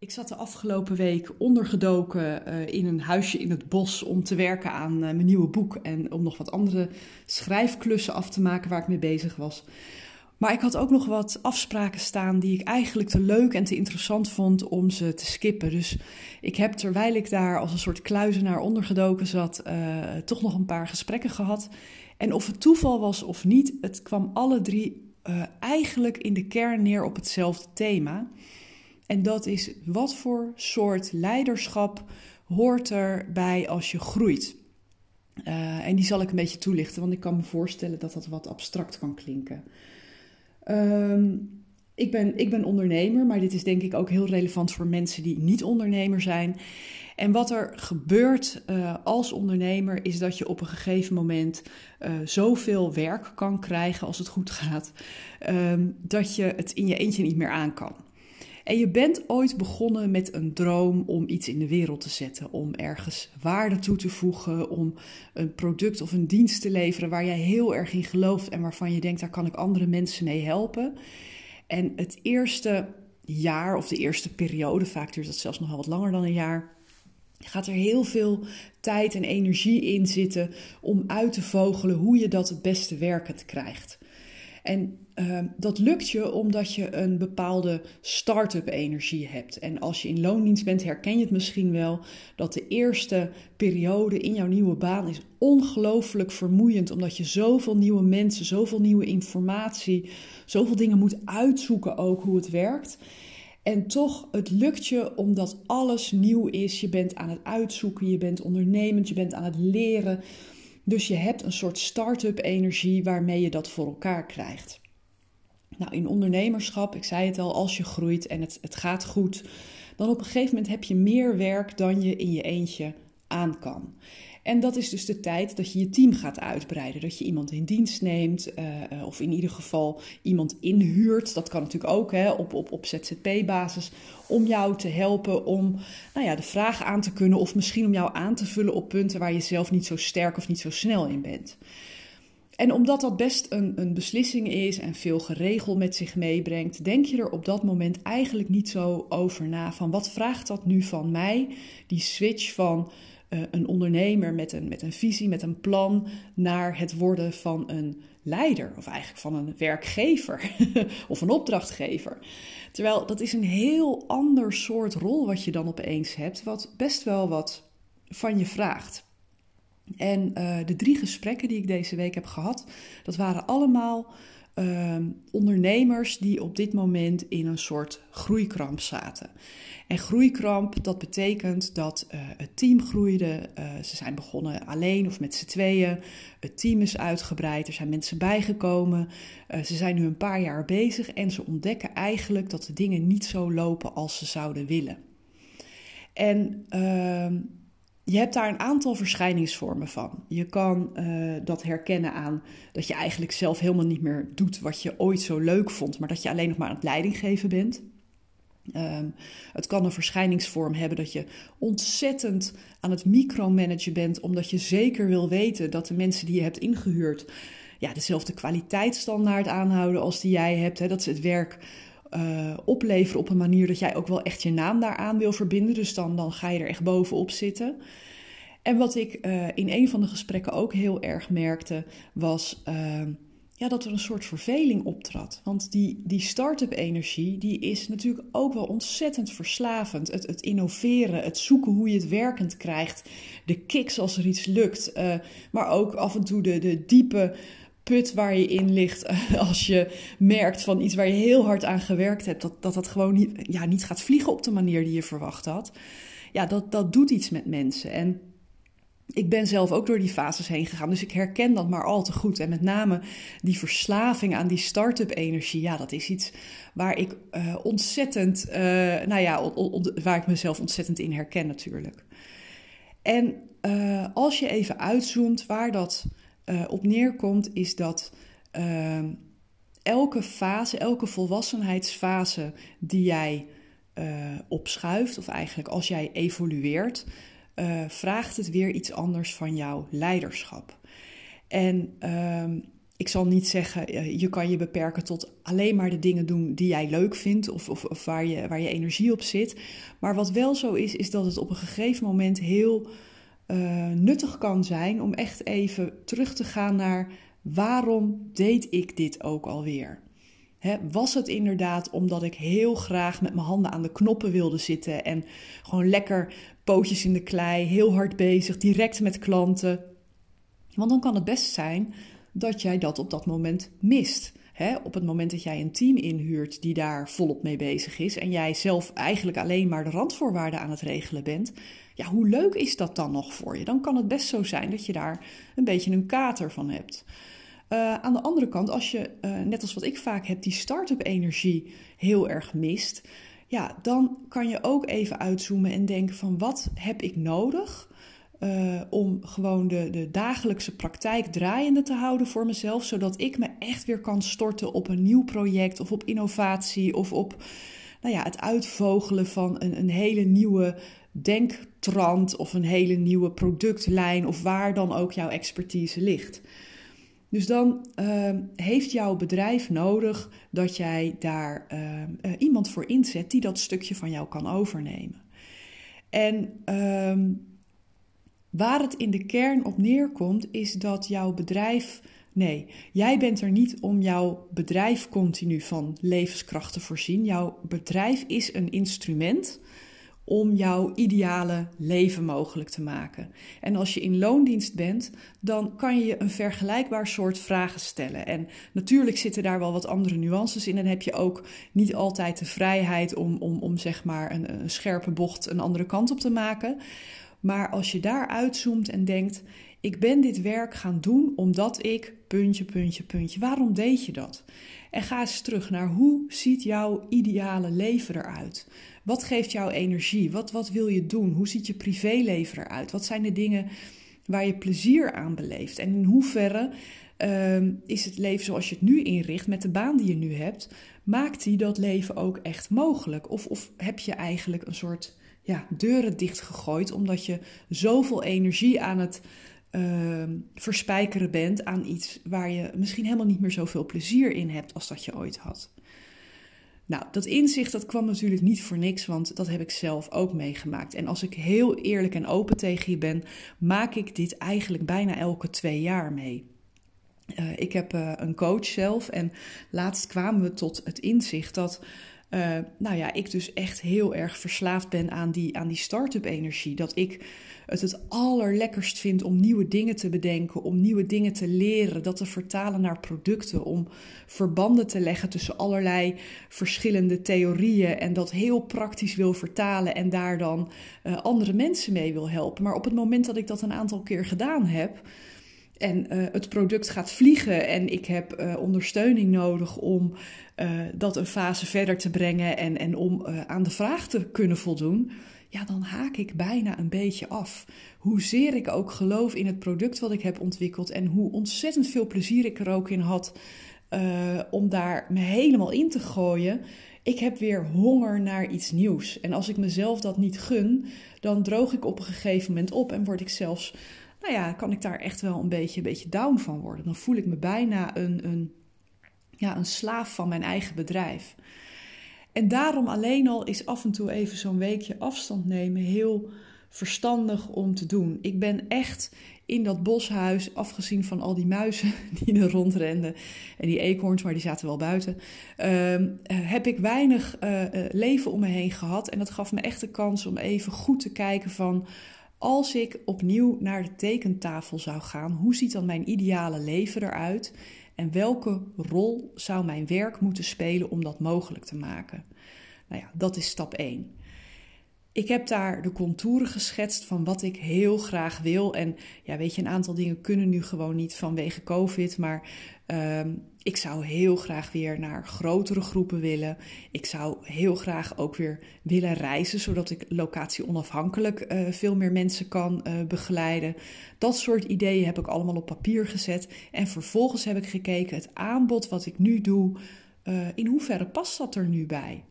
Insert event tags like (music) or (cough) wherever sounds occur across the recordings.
Ik zat de afgelopen week ondergedoken uh, in een huisje in het bos om te werken aan uh, mijn nieuwe boek en om nog wat andere schrijfklussen af te maken waar ik mee bezig was. Maar ik had ook nog wat afspraken staan die ik eigenlijk te leuk en te interessant vond om ze te skippen. Dus ik heb terwijl ik daar als een soort kluizenaar ondergedoken zat, uh, toch nog een paar gesprekken gehad. En of het toeval was of niet, het kwam alle drie eigenlijk in de kern neer op hetzelfde thema. En dat is wat voor soort leiderschap hoort erbij als je groeit. Uh, en die zal ik een beetje toelichten, want ik kan me voorstellen dat dat wat abstract kan klinken. Um, ik, ben, ik ben ondernemer, maar dit is denk ik ook heel relevant voor mensen die niet ondernemer zijn. En wat er gebeurt uh, als ondernemer is dat je op een gegeven moment uh, zoveel werk kan krijgen als het goed gaat, um, dat je het in je eentje niet meer aan kan. En je bent ooit begonnen met een droom om iets in de wereld te zetten, om ergens waarde toe te voegen, om een product of een dienst te leveren waar jij heel erg in gelooft en waarvan je denkt, daar kan ik andere mensen mee helpen. En het eerste jaar of de eerste periode, vaak duurt dat zelfs nog wel wat langer dan een jaar, gaat er heel veel tijd en energie in zitten om uit te vogelen hoe je dat het beste werkend krijgt. En uh, dat lukt je omdat je een bepaalde start-up energie hebt. En als je in loondienst bent, herken je het misschien wel dat de eerste periode in jouw nieuwe baan is ongelooflijk vermoeiend. Omdat je zoveel nieuwe mensen, zoveel nieuwe informatie, zoveel dingen moet uitzoeken ook hoe het werkt. En toch, het lukt je omdat alles nieuw is. Je bent aan het uitzoeken, je bent ondernemend, je bent aan het leren. Dus je hebt een soort start-up energie waarmee je dat voor elkaar krijgt. Nou, in ondernemerschap, ik zei het al, als je groeit en het, het gaat goed, dan op een gegeven moment heb je meer werk dan je in je eentje aan kan. En dat is dus de tijd dat je je team gaat uitbreiden. Dat je iemand in dienst neemt, uh, of in ieder geval iemand inhuurt. Dat kan natuurlijk ook hè, op, op, op ZZP-basis. Om jou te helpen om nou ja, de vraag aan te kunnen. Of misschien om jou aan te vullen op punten waar je zelf niet zo sterk of niet zo snel in bent. En omdat dat best een, een beslissing is en veel geregeld met zich meebrengt, denk je er op dat moment eigenlijk niet zo over na van wat vraagt dat nu van mij? Die switch van uh, een ondernemer met een, met een visie, met een plan, naar het worden van een leider of eigenlijk van een werkgever (laughs) of een opdrachtgever. Terwijl dat is een heel ander soort rol wat je dan opeens hebt, wat best wel wat van je vraagt. En uh, de drie gesprekken die ik deze week heb gehad, dat waren allemaal uh, ondernemers die op dit moment in een soort groeikramp zaten. En groeikramp, dat betekent dat uh, het team groeide. Uh, ze zijn begonnen alleen of met z'n tweeën. Het team is uitgebreid, er zijn mensen bijgekomen. Uh, ze zijn nu een paar jaar bezig en ze ontdekken eigenlijk dat de dingen niet zo lopen als ze zouden willen. En ehm, je hebt daar een aantal verschijningsvormen van. Je kan uh, dat herkennen aan dat je eigenlijk zelf helemaal niet meer doet wat je ooit zo leuk vond, maar dat je alleen nog maar aan het leiding geven bent. Um, het kan een verschijningsvorm hebben dat je ontzettend aan het micromanagen bent, omdat je zeker wil weten dat de mensen die je hebt ingehuurd ja, dezelfde kwaliteitsstandaard aanhouden als die jij hebt. Hè, dat ze het werk uh, opleveren op een manier dat jij ook wel echt je naam daaraan wil verbinden. Dus dan, dan ga je er echt bovenop zitten. En wat ik uh, in een van de gesprekken ook heel erg merkte, was uh, ja, dat er een soort verveling optrad. Want die, die start-up energie, die is natuurlijk ook wel ontzettend verslavend. Het, het innoveren, het zoeken hoe je het werkend krijgt, de kicks als er iets lukt. maar ook af en toe de, de diepe put waar je in ligt (laughs) als je merkt van iets waar je heel hard aan gewerkt hebt, dat dat, dat gewoon niet, ja, niet gaat vliegen op de manier die je verwacht had. Ja, dat, dat doet iets met mensen. En ik ben zelf ook door die fases heen gegaan, dus ik herken dat maar al te goed. En met name die verslaving aan die start-up energie, ja, dat is iets waar ik uh, ontzettend, uh, nou ja, waar ik mezelf ontzettend in herken natuurlijk. En uh, als je even uitzoomt waar dat uh, op neerkomt, is dat uh, elke fase, elke volwassenheidsfase die jij uh, opschuift, of eigenlijk als jij evolueert, vraagt het weer iets anders van jouw leiderschap. En ehm, ik zal niet zeggen, je kan je beperken tot alleen maar de dingen doen die jij leuk vindt of, of, of, waar, je, waar je energie op zit. Maar wat wel zo is, is dat het op een gegeven moment heel uh, nuttig kan zijn om echt even terug te gaan naar waarom deed ik dit ook alweer? Was het inderdaad omdat ik heel graag met mijn handen aan de knoppen wilde zitten en gewoon lekker pootjes in de klei, heel hard bezig, direct met klanten? Want dan kan het best zijn dat jij dat op dat moment mist. Op het moment dat jij een team inhuurt die daar volop mee bezig is en jij zelf eigenlijk alleen maar de randvoorwaarden aan het regelen bent, ja, hoe leuk is dat dan nog voor je? Dan kan het best zo zijn dat je daar een beetje een kater van hebt. Uh, aan de andere kant, als je, uh, net als wat ik vaak heb, die start-up energie heel erg mist, ja, dan kan je ook even uitzoomen en denken van wat heb ik nodig uh, om gewoon de, de dagelijkse praktijk draaiende te houden voor mezelf, zodat ik me echt weer kan storten op een nieuw project of op innovatie of op nou ja, het uitvogelen van een, een hele nieuwe denktrand of een hele nieuwe productlijn of waar dan ook jouw expertise ligt. Dus dan uh, heeft jouw bedrijf nodig dat jij daar uh, iemand voor inzet die dat stukje van jou kan overnemen. En uh, waar het in de kern op neerkomt, is dat jouw bedrijf. Nee, jij bent er niet om jouw bedrijf continu van levenskracht te voorzien. Jouw bedrijf is een instrument om jouw ideale leven mogelijk te maken. En als je in loondienst bent, dan kan je een vergelijkbaar soort vragen stellen. En natuurlijk zitten daar wel wat andere nuances in en heb je ook niet altijd de vrijheid om, om, om zeg maar een, een scherpe bocht een andere kant op te maken. Maar als je daar uitzoomt en denkt: ik ben dit werk gaan doen omdat ik puntje, puntje, puntje. Waarom deed je dat? En ga eens terug naar hoe ziet jouw ideale leven eruit? Wat geeft jou energie? Wat, wat wil je doen? Hoe ziet je privéleven eruit? Wat zijn de dingen waar je plezier aan beleeft? En in hoeverre uh, is het leven zoals je het nu inricht, met de baan die je nu hebt, maakt die dat leven ook echt mogelijk? Of, of heb je eigenlijk een soort ja, deuren dichtgegooid omdat je zoveel energie aan het uh, verspijkeren bent aan iets waar je misschien helemaal niet meer zoveel plezier in hebt als dat je ooit had? Nou, dat inzicht dat kwam natuurlijk niet voor niks, want dat heb ik zelf ook meegemaakt. En als ik heel eerlijk en open tegen je ben, maak ik dit eigenlijk bijna elke twee jaar mee. Uh, ik heb uh, een coach zelf en laatst kwamen we tot het inzicht dat uh, nou ja, ik dus echt heel erg verslaafd ben aan die, aan die start-up energie. Dat ik het het allerlekkerst vind om nieuwe dingen te bedenken, om nieuwe dingen te leren, dat te vertalen naar producten, om verbanden te leggen tussen allerlei verschillende theorieën en dat heel praktisch wil vertalen en daar dan uh, andere mensen mee wil helpen. Maar op het moment dat ik dat een aantal keer gedaan heb, en uh, het product gaat vliegen en ik heb uh, ondersteuning nodig om uh, dat een fase verder te brengen en, en om aan de vraag te kunnen voldoen, ja, dan haak ik bijna een beetje af. Hoezeer ik ook geloof in het product wat ik heb ontwikkeld en hoe ontzettend veel plezier ik er ook in had om daar me helemaal in te gooien. Ik heb weer honger naar iets nieuws. En als ik mezelf dat niet gun, dan droog ik op een gegeven moment op en word ik zelfs nou ja, kan ik daar echt wel een beetje, een beetje down van worden. Dan voel ik me bijna een, een, ja, een slaaf van mijn eigen bedrijf. En daarom alleen al is af en toe even zo'n weekje afstand nemen heel verstandig om te doen. Ik ben echt in dat boshuis, afgezien van al die muizen (laughs) die er rondrenden en die eekhoorns, maar die zaten wel buiten, uh, heb ik weinig uh, leven om me heen gehad. En dat gaf me echt de kans om even goed te kijken van als ik opnieuw naar de tekentafel zou gaan, hoe ziet dan mijn ideale leven eruit? En welke rol zou mijn werk moeten spelen om dat mogelijk te maken? Nou ja, dat is stap 1. Ik heb daar de contouren geschetst van wat ik heel graag wil. En ja, weet je, een aantal dingen kunnen nu gewoon niet vanwege COVID. Maar uh, ik zou heel graag weer naar grotere groepen willen. Ik zou heel graag ook weer willen reizen, zodat ik locatie onafhankelijk uh, veel meer mensen kan uh, begeleiden. Dat soort ideeën heb ik allemaal op papier gezet. En vervolgens heb ik gekeken, het aanbod wat ik nu doe, uh, in hoeverre past dat er nu bij?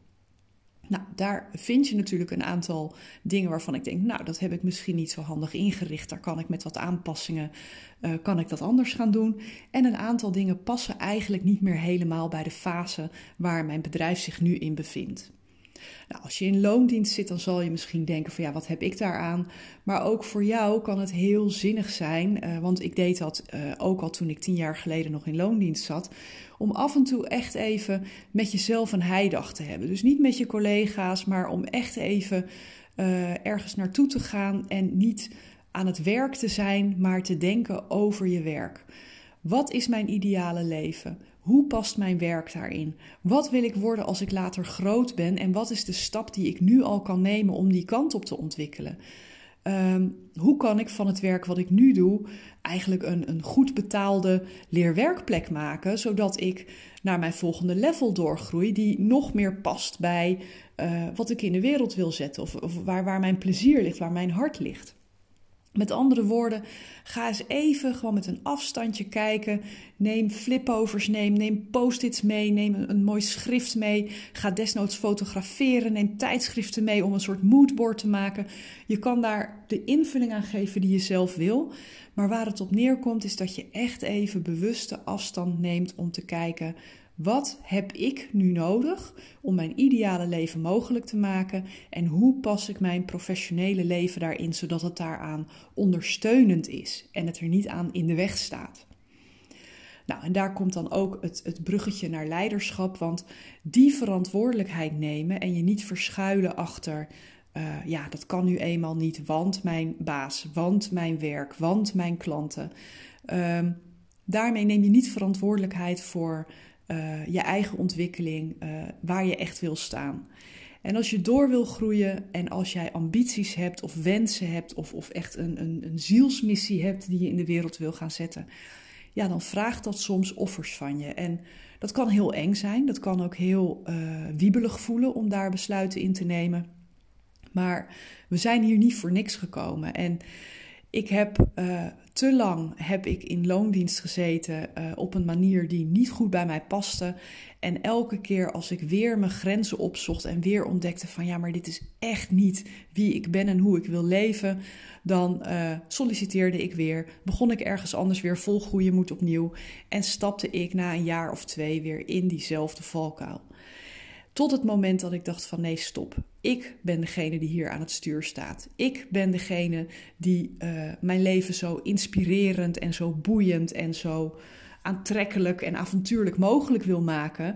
Nou, daar vind je natuurlijk een aantal dingen waarvan ik denk, nou, dat heb ik misschien niet zo handig ingericht. Daar kan ik met wat aanpassingen, uh, kan ik dat anders gaan doen. En een aantal dingen passen eigenlijk niet meer helemaal bij de fase waar mijn bedrijf zich nu in bevindt. Nou, als je in loondienst zit, dan zal je misschien denken van ja, wat heb ik daaraan? Maar ook voor jou kan het heel zinnig zijn, uh, want ik deed dat uh, ook al toen ik tien jaar geleden nog in loondienst zat, om af en toe echt even met jezelf een heidag te hebben. Dus niet met je collega's, maar om echt even uh, ergens naartoe te gaan en niet aan het werk te zijn, maar te denken over je werk. Wat is mijn ideale leven? Hoe past mijn werk daarin? Wat wil ik worden als ik later groot ben? En wat is de stap die ik nu al kan nemen om die kant op te ontwikkelen? Um, hoe kan ik van het werk wat ik nu doe eigenlijk een, een goed betaalde leerwerkplek maken, zodat ik naar mijn volgende level doorgroei, die nog meer past bij uh, wat ik in de wereld wil zetten, of, of waar, waar mijn plezier ligt, waar mijn hart ligt. Met andere woorden, ga eens even gewoon met een afstandje kijken. Neem flipovers, neem, neem post-its mee, neem een, een, mooi schrift mee. Ga desnoods fotograferen, neem tijdschriften mee om een soort moodboard te maken. Je kan daar de invulling aan geven die je zelf wil. Maar waar het op neerkomt is dat je echt even bewuste afstand neemt om te kijken wat heb ik nu nodig om mijn ideale leven mogelijk te maken en hoe pas ik mijn professionele leven daarin zodat het daaraan ondersteunend is en het er niet aan in de weg staat? Nou, en daar komt dan ook het, het bruggetje naar leiderschap, want die verantwoordelijkheid nemen en je niet verschuilen achter, uh, ja, dat kan nu eenmaal niet, want mijn baas, want mijn werk, want mijn klanten. Uh, daarmee neem je niet verantwoordelijkheid voor uh, je eigen ontwikkeling, uh, waar je echt wil staan. En als je door wil groeien en als jij ambities hebt of wensen hebt of, of echt een, een, een zielsmissie hebt die je in de wereld wil gaan zetten, ja, dan vraagt dat soms offers van je. En dat kan heel eng zijn, dat kan ook heel uh, wiebelig voelen om daar besluiten in te nemen. Maar we zijn hier niet voor niks gekomen. En ik heb te lang heb ik in loondienst gezeten uh, op een manier die niet goed bij mij paste. En elke keer als ik weer mijn grenzen opzocht en weer ontdekte van ja, maar dit is echt niet wie ik ben en hoe ik wil leven, dan uh, solliciteerde ik weer, begon ik ergens anders weer vol goede moed opnieuw en stapte ik na een jaar of twee weer in diezelfde valkuil. Tot het moment dat ik dacht van nee, stop. Ik ben degene die hier aan het stuur staat. Ik ben degene die uh, mijn leven zo inspirerend en zo boeiend en zo aantrekkelijk en avontuurlijk mogelijk wil maken.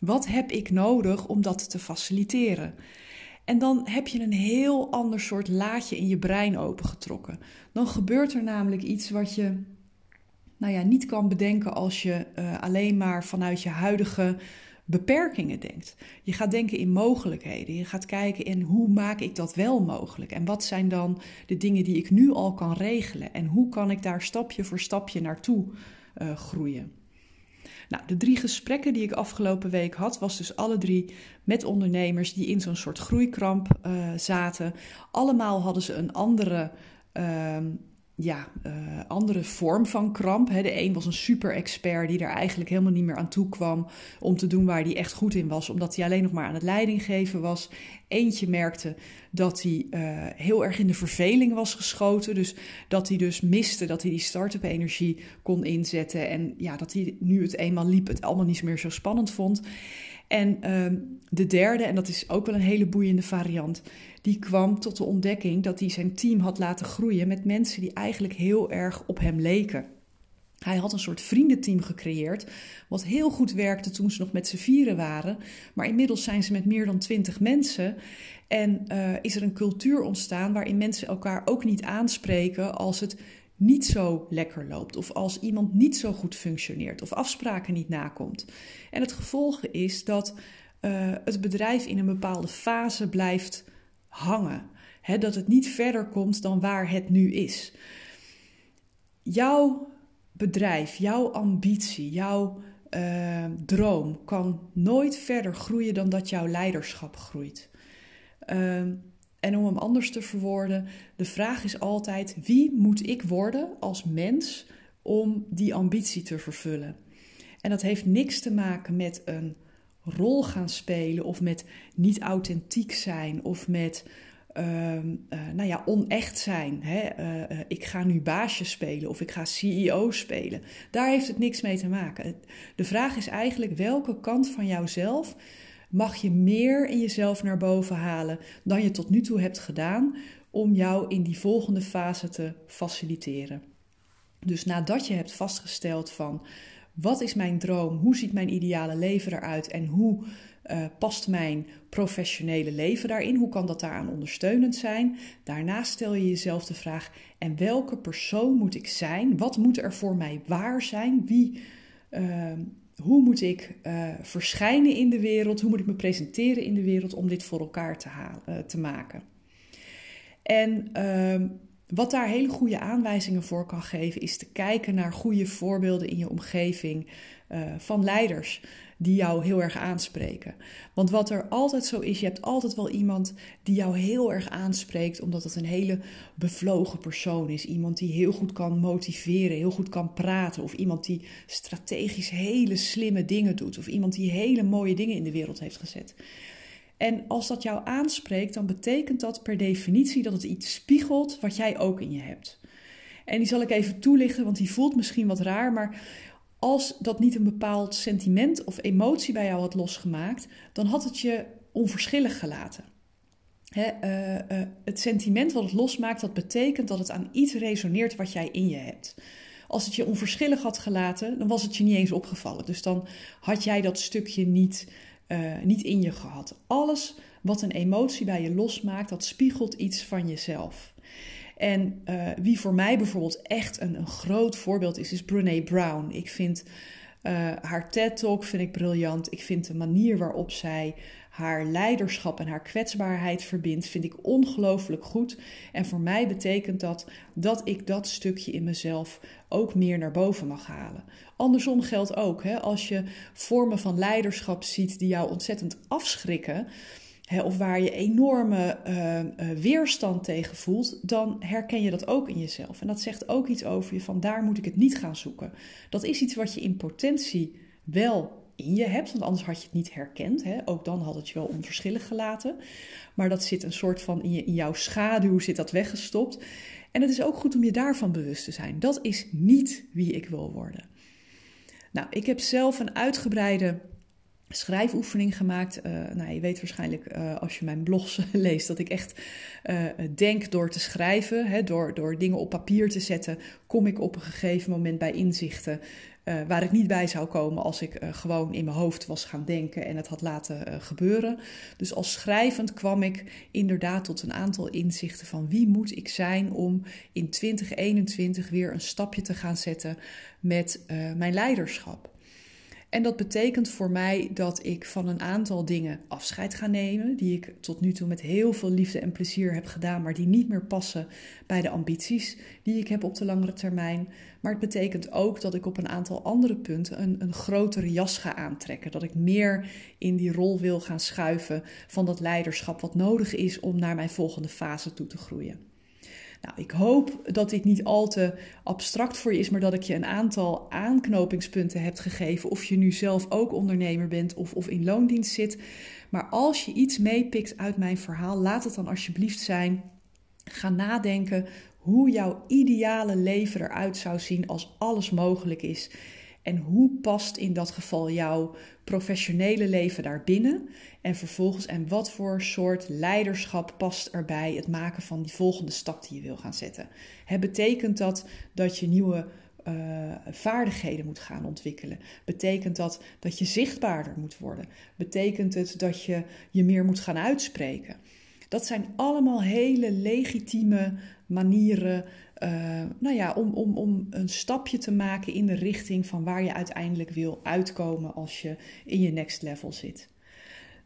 Wat heb ik nodig om dat te faciliteren? En dan heb je een heel ander soort laadje in je brein opengetrokken. Dan gebeurt er namelijk iets wat je nou ja, niet kan bedenken als je uh, alleen maar vanuit je huidige beperkingen denkt. Je gaat denken in mogelijkheden. Je gaat kijken in hoe maak ik dat wel mogelijk? En wat zijn dan de dingen die ik nu al kan regelen? En hoe kan ik daar stapje voor stapje naartoe uh, groeien? Nou, de drie gesprekken die ik afgelopen week had, was dus alle drie met ondernemers die in zo'n soort groeikramp uh, zaten. Allemaal hadden ze een andere uh, ja, uh, andere vorm van kramp. De een was een super-expert die er eigenlijk helemaal niet meer aan toe kwam om te doen waar hij echt goed in was, omdat hij alleen nog maar aan het leiding geven was. Eentje merkte dat hij uh, heel erg in de verveling was geschoten, dus dat hij dus miste dat hij die start-up energie kon inzetten en ja, dat hij nu het eenmaal liep het allemaal niet meer zo spannend vond. En uh, de derde, en dat is ook wel een hele boeiende variant, die kwam tot de ontdekking dat hij zijn team had laten groeien met mensen die eigenlijk heel erg op hem leken. Hij had een soort vriendenteam gecreëerd, wat heel goed werkte toen ze nog met z'n vieren waren. Maar inmiddels zijn ze met meer dan twintig mensen. En uh, is er een cultuur ontstaan waarin mensen elkaar ook niet aanspreken als het niet zo lekker loopt. Of als iemand niet zo goed functioneert. Of afspraken niet nakomt. En het gevolg is dat uh, het bedrijf in een bepaalde fase blijft hangen. Dat het niet verder komt dan waar het nu is. Jouw bedrijf, jouw ambitie, jouw uh, droom kan nooit verder groeien dan dat jouw leiderschap groeit. Uh, en om hem anders te verwoorden, de vraag is altijd: wie moet ik worden als mens om die ambitie te vervullen? En dat heeft niks te maken met een rol gaan spelen of met niet authentiek zijn of met Ehm, eh, nou ja, onecht zijn. Hè? Eh, eh, ik ga nu baasje spelen of ik ga CEO spelen. Daar heeft het niks mee te maken. De vraag is eigenlijk welke kant van jouzelf mag je meer in jezelf naar boven halen dan je tot nu toe hebt gedaan om jou in die volgende fase te faciliteren. Dus nadat je hebt vastgesteld van wat is mijn droom, hoe ziet mijn ideale leven eruit en hoe uh, past mijn professionele leven daarin? Hoe kan dat daaraan ondersteunend zijn? Daarna stel je jezelf de vraag: en welke persoon moet ik zijn? Wat moet er voor mij waar zijn? Wie, uh, hoe moet ik uh, verschijnen in de wereld? Hoe moet ik me presenteren in de wereld om dit voor elkaar te, halen, uh, te maken? En ehm, wat daar hele goede aanwijzingen voor kan geven, is te kijken naar goede voorbeelden in je omgeving uh, van leiders die jou heel erg aanspreken. Want wat er altijd zo is, je hebt altijd wel iemand die jou heel erg aanspreekt, omdat het een hele bevlogen persoon is. Iemand die heel goed kan motiveren, heel goed kan praten, of iemand die strategisch hele slimme dingen doet, of iemand die hele mooie dingen in de wereld heeft gezet. En als dat jou aanspreekt, dan betekent dat per definitie dat het iets spiegelt wat jij ook in je hebt. En die zal ik even toelichten, want die voelt misschien wat raar, maar als dat niet een bepaald sentiment of emotie bij jou had losgemaakt, dan had het je onverschillig gelaten. uh, uh, het sentiment wat het losmaakt, dat betekent dat het aan iets resoneert wat jij in je hebt. Als het je onverschillig had gelaten, dan was het je niet eens opgevallen. Dus dan had jij dat stukje niet, uh, niet in je gehad. Alles wat een emotie bij je losmaakt, dat spiegelt iets van jezelf. En uh, wie voor mij bijvoorbeeld echt een, een, groot voorbeeld is, is Brene Brown. Ik vind uh, haar TED-talk vind ik briljant. Ik vind de manier waarop zij haar leiderschap en haar kwetsbaarheid verbindt, vind ik ongelooflijk goed. En voor mij betekent dat dat ik dat stukje in mezelf ook meer naar boven mag halen. Andersom geldt ook, hè, als je vormen van leiderschap ziet die jou ontzettend afschrikken of waar je enorme uh, uh, weerstand tegen voelt, dan herken je dat ook in jezelf. En dat zegt ook iets over je van daar moet ik het niet gaan zoeken. Dat is iets wat je in potentie wel in je hebt, want anders had je het niet herkend. Hè? Ook dan had het je wel onverschillig gelaten. Maar dat zit een soort van in, je, in jouw schaduw zit dat weggestopt. En het is ook goed om je daarvan bewust te zijn. Dat is niet wie ik wil worden. Nou, ik heb zelf een uitgebreide schrijfoefening gemaakt. Uh, nou, je weet waarschijnlijk uh, als je mijn blogs (laughs) leest dat ik echt uh, denk door te schrijven, hè, door, door dingen op papier te zetten, kom ik op een gegeven moment bij inzichten waar ik niet bij zou komen als ik gewoon in mijn hoofd was gaan denken en het had laten gebeuren. Dus als schrijvend kwam ik inderdaad tot een aantal inzichten van wie moet ik zijn om in 2021 weer een stapje te gaan zetten met mijn leiderschap. En dat betekent voor mij dat ik van een aantal dingen afscheid ga nemen, die ik tot nu toe met heel veel liefde en plezier heb gedaan, maar die niet meer passen bij de ambities die ik heb op de langere termijn. Maar het betekent ook dat ik op een aantal andere punten een, een grotere jas ga aantrekken. Dat ik meer in die rol wil gaan schuiven van dat leiderschap wat nodig is om naar mijn volgende fase toe te groeien. Nou, ik hoop dat dit niet al te abstract voor je is, maar dat ik je een aantal aanknopingspunten heb gegeven. Of je nu zelf ook ondernemer bent of, of in loondienst zit. Maar als je iets meepikt uit mijn verhaal, laat het dan alsjeblieft zijn. Ga nadenken hoe jouw ideale leven eruit zou zien als alles mogelijk is. En hoe past in dat geval jouw professionele leven daarbinnen? En vervolgens, en wat voor soort leiderschap past erbij het maken van die volgende stap die je wil gaan zetten? Het betekent dat dat je nieuwe uh, vaardigheden moet gaan ontwikkelen? Betekent dat dat je zichtbaarder moet worden? Betekent het dat je je meer moet gaan uitspreken? Dat zijn allemaal hele legitieme manieren uh, nou ja, om, om, om een stapje te maken in de richting van waar je uiteindelijk wil uitkomen als je in je next level zit.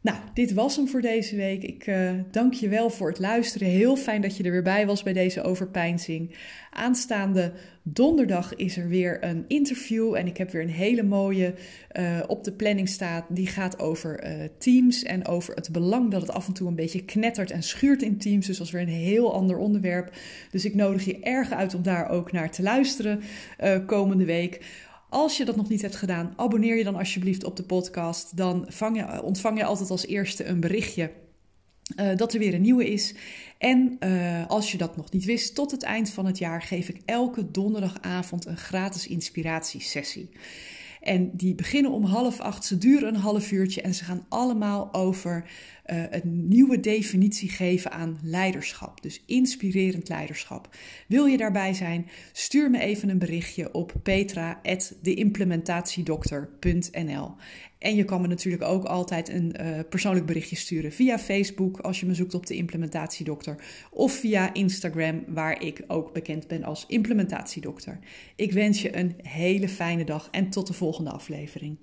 Nou, dit was hem voor deze week. Ik uh, dank je wel voor het luisteren. Heel fijn dat je er weer bij was bij deze overpeinzing. Aanstaande donderdag is er weer een interview en ik heb weer een hele mooie uh, op de planning staat. Die gaat over uh, teams en over het belang dat het af en toe een beetje knettert en schuurt in teams. Dus dat is weer een heel ander onderwerp. Dus ik nodig je erg uit om daar ook naar te luisteren komende week. Als je dat nog niet hebt gedaan, abonneer je dan alsjeblieft op de podcast. Dan je, ontvang je altijd als eerste een berichtje uh, dat er weer een nieuwe is. En uh, als je dat nog niet wist, tot het eind van het jaar geef ik elke donderdagavond een gratis inspiratiesessie. En die beginnen om half acht. Ze duren een half uurtje en ze gaan allemaal over uh, een nieuwe definitie geven aan leiderschap. Dus inspirerend leiderschap. Wil je daarbij zijn? Stuur me even een berichtje op petra.deimplementatiedokter.nl En je kan me natuurlijk ook altijd een uh, persoonlijk berichtje sturen via Facebook als je me zoekt op de implementatiedokter. Of via Instagram waar ik ook bekend ben als implementatiedokter. Ik wens je een hele fijne dag en tot de volgende aflevering.